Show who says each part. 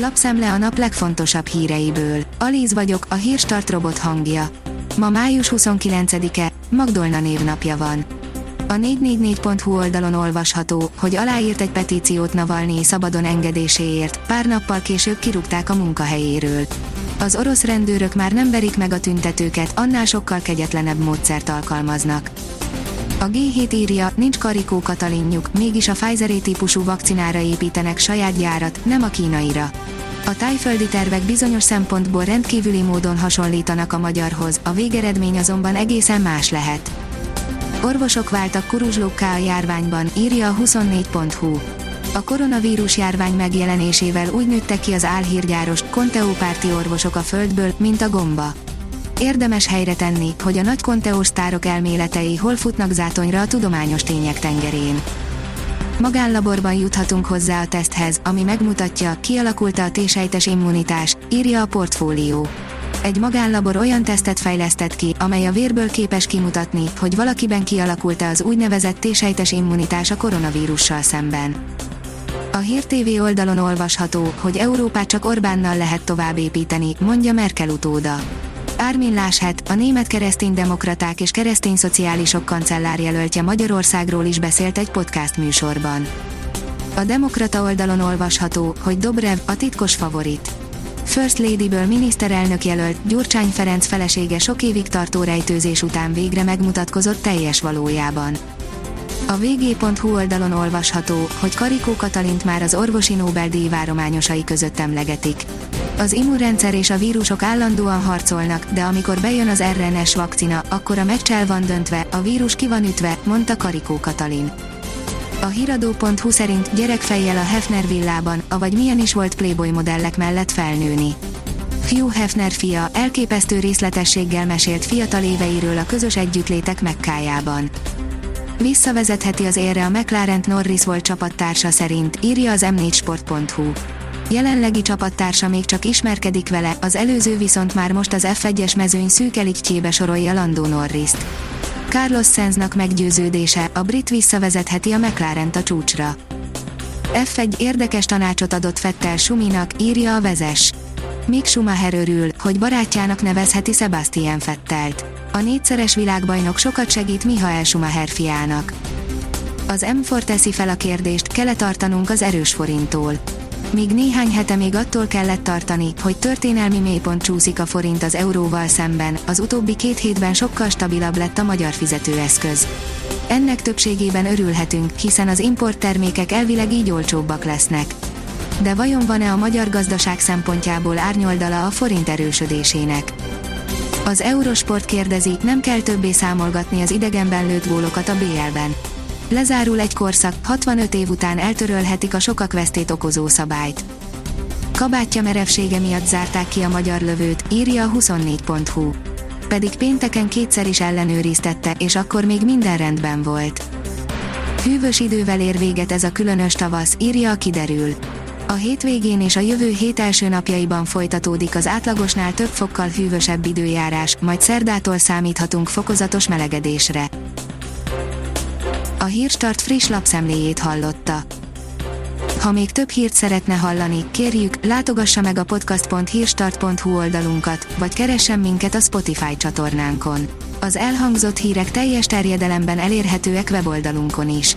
Speaker 1: Lapszemle a nap legfontosabb híreiből. Alíz vagyok, a hírstart robot hangja. Ma május 29-e, Magdolna névnapja van. A 444.hu oldalon olvasható, hogy aláírt egy petíciót Navalnyi szabadon engedéséért, pár nappal később kirúgták a munkahelyéről. Az orosz rendőrök már nem verik meg a tüntetőket, annál sokkal kegyetlenebb módszert alkalmaznak. A G7 írja, nincs Karikó Katalinjuk, mégis a pfizer típusú vakcinára építenek saját gyárat, nem a kínaira. A tájföldi tervek bizonyos szempontból rendkívüli módon hasonlítanak a magyarhoz, a végeredmény azonban egészen más lehet. Orvosok váltak kuruzslókká a járványban, írja a 24.hu. A koronavírus járvány megjelenésével úgy nőttek ki az álhírgyáros, konteópárti orvosok a földből, mint a gomba. Érdemes helyre tenni, hogy a nagy konteós sztárok elméletei hol futnak zátonyra a tudományos tények tengerén. Magánlaborban juthatunk hozzá a teszthez, ami megmutatja, kialakult a T-sejtes immunitás, írja a portfólió. Egy magánlabor olyan tesztet fejlesztett ki, amely a vérből képes kimutatni, hogy valakiben kialakult-e az úgynevezett T-sejtes immunitás a koronavírussal szemben. A Hír TV oldalon olvasható, hogy Európát csak Orbánnal lehet tovább építeni, mondja Merkel utóda. Armin Laschet, a német kereszténydemokraták és keresztényszociálisok kancellárjelöltje Magyarországról is beszélt egy podcast műsorban. A Demokrata oldalon olvasható, hogy Dobrev a titkos favorit. First Lady-ből miniszterelnök jelölt, Gyurcsány Ferenc felesége sok évig tartó rejtőzés után végre megmutatkozott teljes valójában. A vg.hu oldalon olvasható, hogy Karikó Katalint már az orvosi Nobel-díj várományosai között emlegetik. Az immunrendszer és a vírusok állandóan harcolnak, de amikor bejön az RNS vakcina, akkor a meccsel van döntve, a vírus ki van ütve, mondta Karikó Katalin. A hiradó.hu szerint gyerekfejjel a Hefner villában, avagy milyen is volt Playboy modellek mellett felnőni. Hugh Hefner fia elképesztő részletességgel mesélt fiatal éveiről a közös együttlétek Mekkájában. Visszavezetheti az érre a McLaren Norris volt csapattársa szerint, írja az m4sport.hu. Jelenlegi csapattársa még csak ismerkedik vele, az előző viszont már most az F1-es mezőny szűk elitjébe sorolja Landó Norriszt. Carlos Sainznak meggyőződése, a brit visszavezetheti a mclaren a csúcsra. F1 érdekes tanácsot adott Fettel Suminak, írja a vezes. Mick Schumacher örül, hogy barátjának nevezheti Sebastian Fettelt. A négyszeres világbajnok sokat segít Michael Schumacher fiának. Az M4 teszi fel a kérdést, kell tartanunk az erős forinttól. Míg néhány hete még attól kellett tartani, hogy történelmi mélypont csúszik a forint az euróval szemben, az utóbbi két hétben sokkal stabilabb lett a magyar fizetőeszköz. Ennek többségében örülhetünk, hiszen az importtermékek elvileg így olcsóbbak lesznek. De vajon van-e a magyar gazdaság szempontjából árnyoldala a forint erősödésének? Az Eurosport kérdezi, nem kell többé számolgatni az idegenben lőtt gólokat a BL-ben. Lezárul egy korszak, 65 év után eltörölhetik a sokak vesztét okozó szabályt. Kabátja merevsége miatt zárták ki a magyar lövőt, írja a 24.hu. Pedig pénteken kétszer is ellenőriztette, és akkor még minden rendben volt. Hűvös idővel ér véget ez a különös tavasz, írja a kiderül. A hétvégén és a jövő hét első napjaiban folytatódik az átlagosnál több fokkal hűvösebb időjárás, majd szerdától számíthatunk fokozatos melegedésre. A Hírstart friss lapszemléjét hallotta. Ha még több hírt szeretne hallani, kérjük, látogassa meg a podcast.hírstart.hu oldalunkat, vagy keressen minket a Spotify csatornánkon. Az elhangzott hírek teljes terjedelemben elérhetőek weboldalunkon is.